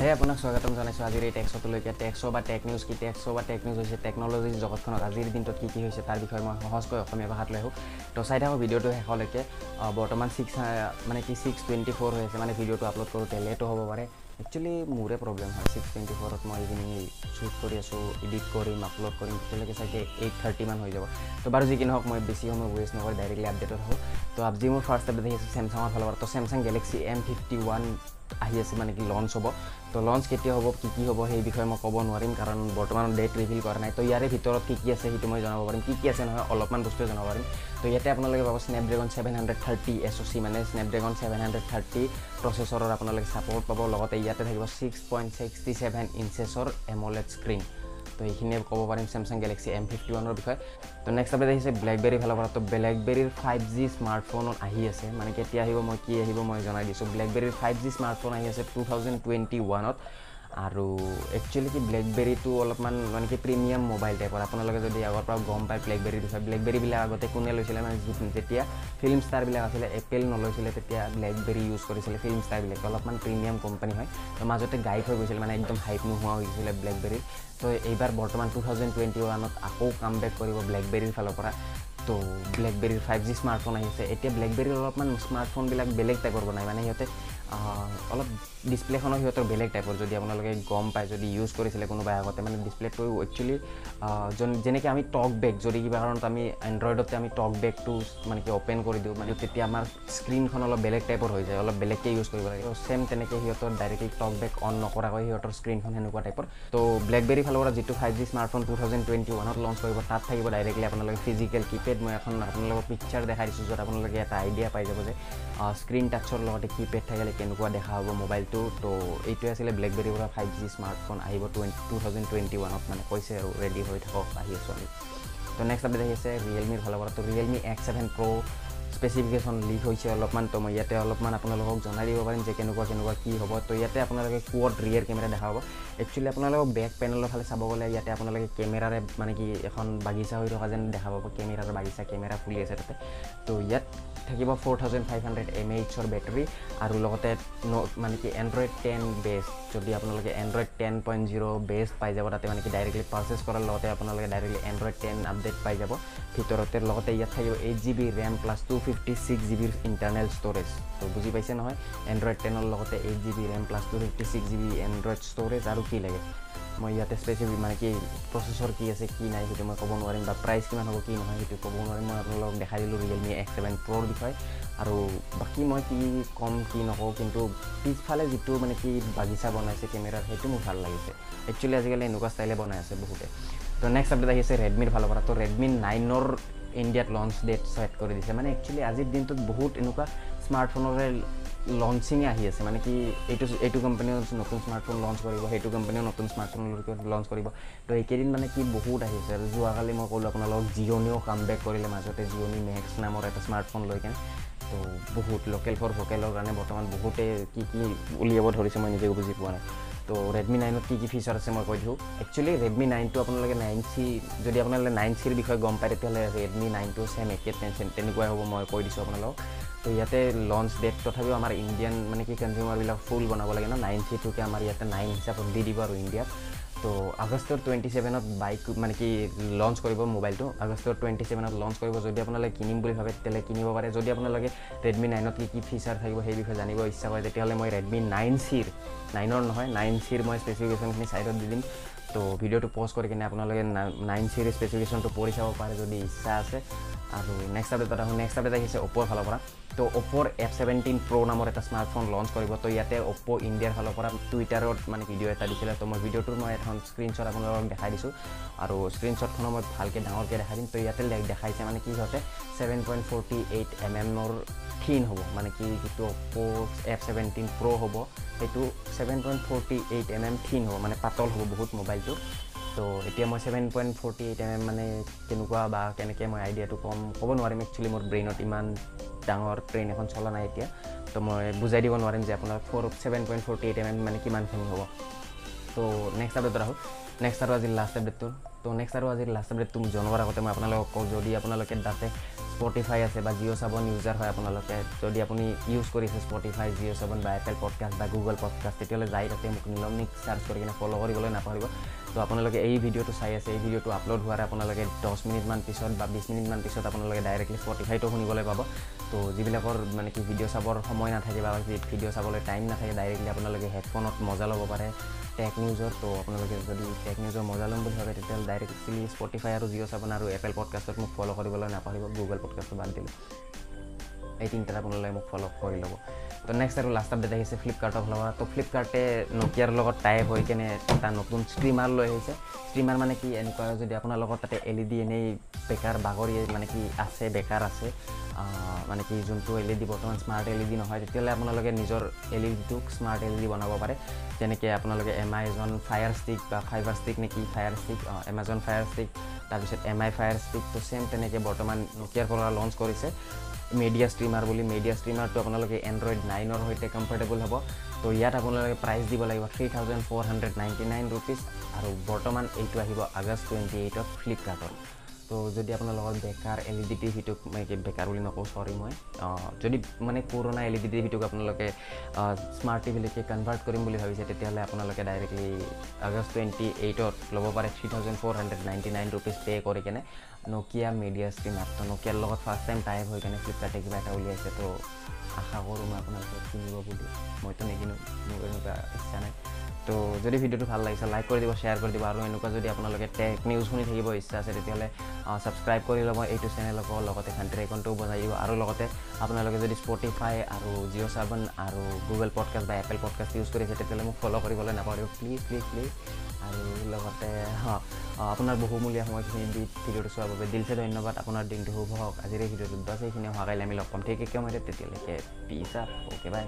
হে আপোনাক স্বাগতম জনাইছোঁ আজিৰ এই টেক্সটোলৈকে টেক্সো বা টেক নিউজ কি? টেক্সো বা টেক নিউজ হৈছে টেকন'লজিৰ জগতখনত আজিৰ দিনটোত কি কি হৈছে তাৰ বিষয়ে মই সহজকৈ অসমীয়া ভাষাত লৈ আহোঁ তো চাই থাকোঁ ভিডিঅ'টো শেষলৈকে। বৰ্তমান ছিক্স মানে কি ছিক্স টুৱেণ্টি ফ'ৰ হৈ আছে মানে ভিডিঅ'টো আপলোড কৰোঁতে লেটো হ'ব পাৰে। একচুৱেলি মোৰে প্ৰব্লেম হয় ছিক্স টুৱেণ্টি ফ'ৰত মই ইভিনিং শ্বুট কৰি আছোঁ এডিট কৰিম আপলোড কৰিম তেতিয়ালৈকে চাগে এইট থাৰ্টিমান হৈ যাব। তো বাৰু যি কি নহওক মই বেছি সময় ৱেষ্ট নকৰি ডাইৰেক্টলি আপডেটত হওঁ তো আজি মোৰ ফাৰ্ষ্ট আপডেট আহি আছে চেমচাঙৰ ফালৰ পৰা। তো Samsung Galaxy M fifty one আহি আছে মানে কি লঞ্চ হ'ব। তো লঞ্চ কেতিয়া হ'ব কি কি হ'ব সেই বিষয়ে মই ক'ব নোৱাৰিম কাৰণ বৰ্তমান ডেট ৰিভিল কৰা নাই। তো ইয়াৰে ভিতৰত কি কি আছে সেইটো মই জনাব পাৰিম। কি কি আছে নহয় অলপমান বস্তুৱে জনাব পাৰিম। তো ইয়াতে আপোনালোকে পাব Snapdragon seven hundred thirty S O' C মানে স্নেপড্ৰেগন ছেভেন হাণ্ড্ৰেড থাৰ্টি প্ৰচেছৰৰ আপোনালোকে ছাপৰ্ট পাব। লগতে ইয়াতে থাকিব ছিক্স পইণ্ট ছিক্সটি ছেভেন ইঞ্চেছৰ এমলেট স্ক্ৰীণ তো এইখিনিয়ে ক'ব পাৰিম চেমচাং গেলেক্সি এম ফিফটি ওৱানৰ বিষয়ে। তো নেক্সট আপডেট আহিছে ব্লেকবেৰী ফালৰ পৰা। তো ব্লেকবেৰীৰ ফাইভ জি স্মাৰ্টফোনত আহি আছে। মানে কেতিয়া আহিব মই কি আহিব মই জনাই দিছোঁ। ব্লেকবেৰীৰ ফাইভ জি স্মাৰ্টফোন আহি আছে টু থাউজেণ্ড টুৱেণ্টি ওৱানত আৰু একচুৱেলি কি ব্লেকবেৰীটো অলপমান মানে কি প্ৰিমিয়াম মোবাইল টাইপৰ আপোনালোকে যদি আগৰ পৰা গম পায় ব্লেকবেৰীৰ বিষয়ে ব্লেকবেৰীবিলাক আগতে কোনে লৈছিলে? মানে যেতিয়া ফিল্ম ষ্টাৰবিলাক আছিলে এপেল নলৈছিলে তেতিয়া ব্লেকবেৰী ইউজ কৰিছিলে ফিল্ম ষ্টাৰবিলাকে অলপমান প্ৰিমিয়াম কোম্পানী হয়। তো মাজতে গাইড হৈ গৈছিলে মানে একদম হাইপ নোহোৱা হৈ গৈছিলে ব্লেকবেৰী তো এইবাৰ বৰ্তমান টু থাউজেণ্ড টুৱেণ্টি ওৱানত আকৌ কাম বেক কৰিব ব্লেকবেৰীৰ ফালৰ পৰা। তো ব্লেকবেৰীৰ ফাইভ জি স্মাৰ্টফোন আহিছে। এতিয়া ব্লেকবেৰীৰ অলপমান স্মাৰ্টফোনবিলাক বেলেগ টাইপৰ বনায়। মানে সিহঁতে অলপ ডিছপ্লেখনো সিহঁতৰ বেলেগ টাইপৰ যদি আপোনালোকে গম পায় যদি ইউজ কৰিছিলে কোনোবাই আগতে মানে ডিছপ্লেটো একচুৱেলি যেনেকৈ আমি টক বেক যদি কিবা কাৰণত আমি এণ্ড্ৰইডতে আমি টক বেকটো মানে কি অ'পেন কৰি দিওঁ মানে তেতিয়া আমাৰ স্ক্ৰীণখন অলপ বেলেগ টাইপৰ হৈ যায় অলপ বেলেগকৈ ইউজ কৰিব লাগে। ছেম তেনেকৈ সিহঁতৰ ডাইৰেক্টলি টক বেক অন নকৰাকৈ সিহঁতৰ স্ক্ৰীণখন সেনেকুৱা টাইপৰ তো ব্লেকবেৰী ফালৰ পৰা যিটো five G smartphone two thousand twenty ওৱানত launch কৰিব তাত থাকিব ডাইৰেক্টলি আপোনালোকে ফিজিকেল কিপেড মই এখন আপোনালোকক পিকচাৰ দেখাই দিছোঁ য'ত আপোনালোকে এটা আইডিয়া পাই যাব যে স্ক্ৰীণ টাচৰ লগতে কিপেড থাকিলে কেনেকুৱা দেখা হ'ব মোবাইলটো। তো এইটোৱে আছিলে ব্লেকবেৰীৰ পৰা ফাইভ জি স্মাৰ্টফোন আহিব টুৱেণ্টি টু থাউজেণ্ড টুৱেণ্টি ওৱানত মানে কৈছে আৰু ৰেডি হৈ থাকক আহি আছোঁ আমি। তো নেক্সট আপডেট আহি আছে ৰিয়েলমিৰ ফালৰ পৰা। তো Realme X seven pro' specification leak হৈছে অলপমান তো মই ইয়াতে অলপমান আপোনালোকক জনাই দিব পাৰিম যে কেনেকুৱা কেনেকুৱা কি হ'ব। তো ইয়াতে আপোনালোকে কোৱত ৰিয়েৰ কেমেৰা দেখা পাব। একচুৱেলি আপোনালোকক বেক পেনেলৰ ফালে চাব গ'লে ইয়াতে আপোনালোকে কেমেৰাৰে মানে কি এখন বাগিচা হৈ থকা যেন দেখা পাব। কেমেৰাৰ বাগিচা কেমেৰা ফুলি আছে তাতে। তো ইয়াত থাকিব four thousand five hundred M এইচৰ বেটাৰী আৰু লগতে ন মানে কি এণ্ড্ৰইড টেন বেষ্ট যদি আপোনালোকে Android ten point zero' based পাই যাব তাতে মানে কি ডাইৰেক্টলি পাৰ্চেছ কৰাৰ লগতে আপোনালোকে ডাইৰেক্টলি এণ্ড্ৰইড টেন আপডেট পাই যাব। ভিতৰতে লগতে ইয়াত থাকিব eight G B RAM plus two fifty six G বিৰ ইণ্টাৰনেল ষ্ট'ৰেজ তো বুজি পাইছে নহয়? এণ্ড্ৰইড টেনৰ লগতে eight G B RAM plus two fifty six G B Android storage আৰু কি লাগে? মই ইয়াতে স্পেচিফিক মানে কি প্ৰচেছৰ কি আছে কি নাই সেইটো মই ক'ব নোৱাৰিম বা প্ৰাইচ কিমান হ'ব কি নহয় সেইটো ক'ব নোৱাৰিম। মই আপোনালোকক দেখাই দিলোঁ ৰিয়েলমি এক্স ছেভেন প্ৰ'ৰ বিষয়ে। আৰু বাকী মই কি ক'ম কি নকওঁ কিন্তু পিছফালে যিটো মানে কি বাগিচা বনাইছে কেমেৰাৰ সেইটো মোৰ ভাল লাগিছে। একচুৱেলি আজিকালি এনেকুৱা ষ্টাইলে বনাই আছে বহুতে। তো নেক্সট আপডেট আহিছে ৰেডমিৰ ফালৰ পৰা। তো ৰেডমি নাইনৰ ইণ্ডিয়াত লঞ্চ ডেট ছেট কৰি দিছে। মানে একচুৱেলি আজিৰ দিনটোত বহুত এনেকুৱা স্মাৰ্টফোনৰে লঞ্চিঙে আহি আছে। মানে কি এইটো এইটো কোম্পানীও নতুন স্মাৰ্টফোন লঞ্চ কৰিব সেইটো কোম্পানীও নতুন স্মাৰ্টফোন লঞ্চ কৰিব। তো এইকেইদিন মানে কি বহুত আহিছে আৰু যোৱাকালি মই ক'লোঁ আপোনালোকক জিঅ'নিও কাম বেক কৰিলে মাজতে জিঅ'নি মেক্স নামৰ এটা স্মাৰ্টফোন লৈ কেনে। তো বহুত লোকেল ফৰ ভোকেলৰ কাৰণে বৰ্তমান বহুতে কি কি উলিয়াব ধৰিছে মই নিজেও বুজি পোৱা নাই। তো ৰেডমি নাইনত কি কি ফিচাৰ আছে মই কৈ দিওঁ। একচুৱেলি ৰেডমি নাইনটো আপোনালোকে নাইন চি যদি আপোনালোকে নাইন চিৰ বিষয়ে গম পায় তেতিয়াহ'লে ৰেডমি নাইনটো ছেম একে টেনচন তেনেকুৱাই হ'ব মই কৈ দিছোঁ আপোনালোকক। তো ইয়াতে লঞ্চ ডেট তথাপিও আমাৰ ইণ্ডিয়ান মানে কি কনজিউমাৰবিলাক ফুল বনাব লাগে ন নাইন চিটোকে আমাৰ ইয়াতে নাইন হিচাপত দি দিব আৰু ইণ্ডিয়াত তো আগষ্টৰ টুৱেণ্টি ছেভেনত বাইক মানে কি লঞ্চ কৰিব মোবাইলটো আগষ্টৰ টুৱেণ্টি ছেভেনত লঞ্চ কৰিব যদি আপোনালোকে কিনিম বুলি ভাবে তেতিয়াহ'লে কিনিব পাৰে। যদি আপোনালোকে ৰেডমি নাইনত কি কি ফিচাৰ থাকিব সেই বিষয়ে জানিব ইচ্ছা কৰে তেতিয়াহ'লে মই ৰেডমি নাইন চিৰ নাইনৰ নহয় নাইন চিৰ মই স্পেচিফিকেশ্যনখিনি ছাইডত দি দিম। তো ভিডিঅ'টো প'জ কৰি কিনে আপোনালোকে নাইন চিৰ স্পেচিফিকেশ্যনটো পঢ়ি চাব পাৰে যদি ইচ্ছা আছে। আৰু নেক্সট আপডেটত আহোঁ। নেক্সট আপডেট আহিছে অ'প'ৰ ফালৰ পৰা। তো অ'প'ৰ এফ ছেভেণ্টিন প্ৰ' নামৰ এটা স্মাৰ্টফোন লঞ্চ কৰিব। তো ইয়াতে অ'প' ইণ্ডিয়াৰ ফালৰ পৰা টুইটাৰত মানে ভিডিঅ' এটা দিছিলে। তো মই ভিডিঅ'টোৰ মই এখন স্ক্ৰীণশ্বট আপোনালোকক দেখাই দিছোঁ। আৰু স্ক্ৰীণশ্বটখনো মই ভালকৈ ডাঙৰকৈ দেখাই দিম। তো ইয়াতে লে- দেখাইছে মানে কি সিহঁতে seven point forty eight M এমৰ থিন হ'ব। মানে কি যিটো অ'প' এফ ছেভেণ্টিন প্ৰ' হ'ব। সেইটো seven point forty eight M M thin হ'ব মানে পাতল হ'ব বহুত মোবাইলটো তো এতিয়া মই seven point forty eight M M মানে কেনেকুৱা বা কেনেকৈ মই আইডিয়াটো ক'ম ক'ব নোৱাৰিম একচুৱেলি মোৰ ব্ৰেইনত ইমান ডাঙৰ ট্ৰেইন এখন চলা নাই এতিয়া। তো মই বুজাই দিব নোৱাৰিম যে আপোনাৰ for seven point forty eight M M মানে কিমানখিনি হ'ব। তো নেক্সট আপডেটত আহোঁ। নেক্সট আৰু আজিৰ লাষ্ট আপডেটটো তো নেক্সট আৰু আজিৰ লাষ্ট আপডেটটো জনোৱাৰ আগতে মই আপোনালোকক কওঁ যদি আপোনালোকে তাতে স্পটিফাই আছে বা জিঅ' চাবন ইউজাৰ হয় আপোনালোকে। যদি আপুনি ইউজ কৰিছে স্পটিফাই জিঅ' চাবন বা এপেল পডকাষ্ট বা গুগল পডকাষ্ট তেতিয়াহ'লে যাই তাতে মোক নিলমিক চাৰ্চ কৰি কিনে ফ'ল' কৰিবলৈ নাপাহৰিব। তো আপোনালোকে এই ভিডিঅ'টো চাই আছে এই ভিডিঅ'টো আপলোড হোৱাৰ আপোনালোকে দহ মিনিটমান পিছত বা বিছ মিনিটমান পিছত আপোনালোকে ডাইৰেক্টলি স্পটিফাইটো শুনিবলৈ পাব। তো যিবিলাকৰ মানে কি ভিডিঅ' চাবৰ সময় নাথাকে বা ভিডিঅ' চাবলৈ টাইম নাথাকে ডাইৰেক্টলি আপোনালোকে হেডফোনত মজা ল'ব পাৰে। টেক নিউজৰ তো আপোনালোকে যদি টেক নিউজৰ মজা ল'ম বুলি ভাবে তেতিয়াহ'লে ডাইৰেক্টলি স্পটিফাই আৰু জিঅ' চাবন আৰু এপেল পডকাষ্টত মোক ফ'ল' কৰিবলৈ নাপাহৰিব গুগল পডকাষ্টটো বাদ দিলোঁ। এই তিনিটাত আপোনালোকে মোক ফ'ল' কৰি ল'ব। তো নেক্সট আৰু লাষ্ট আপডেট আহিছে ফ্লিপকাৰ্টৰ ফালৰ পৰা তো ফ্লিপকাৰ্টে নকিয়াৰ লগত টাইপ হৈ কেনে এটা নতুন ষ্ট্ৰীমাৰ লৈ আহিছে। ষ্ট্ৰীমাৰ মানে কি এনেকুৱা যদি আপোনাৰ লগত তাতে এল ই ডি এনেই বেকাৰ বাগৰি মানে কি আছে বেকাৰ আছে মানে কি যোনটো এল ই ডি বৰ্তমান স্মাৰ্ট এল ই ডি নহয় তেতিয়াহ'লে আপোনালোকে নিজৰ এল ই ডিটোক স্মাৰ্ট এল ই ডি বনাব পাৰে। যেনেকৈ আপোনালোকে এমাজন ফায়াৰ ষ্টিক বা ফাইবাৰ ষ্টিক নে কি fire stick Amazon fire stick তাৰপিছত এম আই ফায়াৰ ষ্টিকটো ছেম তেনেকৈ বৰ্তমান নকিয়াৰ পৰা লঞ্চ কৰিছে। মিডিয়া ষ্ট্ৰীমাৰ বুলি মিডিয়া ষ্ট্ৰীমাৰটো আপোনালোকে এণ্ড্ৰইড নাইনৰ সৈতে কমফৰ্টেবল হ'ব। তো ইয়াত আপোনালোকে প্ৰাইচ দিব লাগিব three thousand four hundred ninety nine rupees আৰু বৰ্তমান এইটো আহিব আগষ্ট টুৱেণ্টি এইটত ফ্লিপকাৰ্টত তো যদি আপোনালোকৰ বেকাৰ এল ই ডি টিভিটোক মই বেকাৰ বুলি নকওঁ চৰি মই। যদি মানে পুৰণা এল ই ডি টিভিটোক আপোনালোকে স্মাৰ্ট টিভিলৈকে কনভাৰ্ট কৰিম বুলি ভাবিছে তেতিয়াহ'লে আপোনালোকে ডাইৰেক্টলি আগষ্ট টুৱেণ্টি এইটত ল'ব পাৰে three thousand four hundred ninety nine rupees pay' কৰি কেনে নকিয়া মিডিয়া ষ্ট্ৰীমাৰ তো নকিয়াৰ লগত ফাৰ্ষ্ট টাইম টাইপ হৈ কেনে ফ্লিপকাৰ্টে কিবা এটা উলিয়াইছে তো আশা কৰোঁ মই আপোনালোকে কিনিব বুলি। মইতো নিকিনো তো যদি ভিডিঅ'টো ভাল লাগিছে লাইক কৰি দিব শ্বেয়াৰ কৰি দিব আৰু এনেকুৱা যদি আপোনালোকে টেক নিউজ শুনি থাকিব ইচ্ছা আছে তেতিয়াহ'লে ছাবস্ক্ৰাইব কৰি ল'ব এইটো চেনেলকো লগতে ঘণ্টিৰ আইকনটোও বজাই দিব আৰু লগতে আপোনালোকে যদি স্পটিফাই আৰু জিঅ' চাবন আৰু গুগল পডকাষ্ট বা এপেল পডকাষ্ট ইউজ কৰিছে তেতিয়াহ'লে মোক ফ'ল' কৰিবলৈ নাপাহৰিব। প্লিজ প্লিজ প্লিজ আৰু লগতে আপোনাৰ বহুমূলীয়া সময়খিনি দি ভিডিঅ'টো চোৱাৰ বাবে দিলছে ধন্যবাদ। আপোনাৰ দিনটো শুভ হওক। আজিৰ এই ভিডিঅ'টোত বাছ এইখিনি অহাকাইলৈ আমি লগ পাম। ঠিক একে সময়তে তেতিয়ালৈকে পিছ আপ অ'কে বাই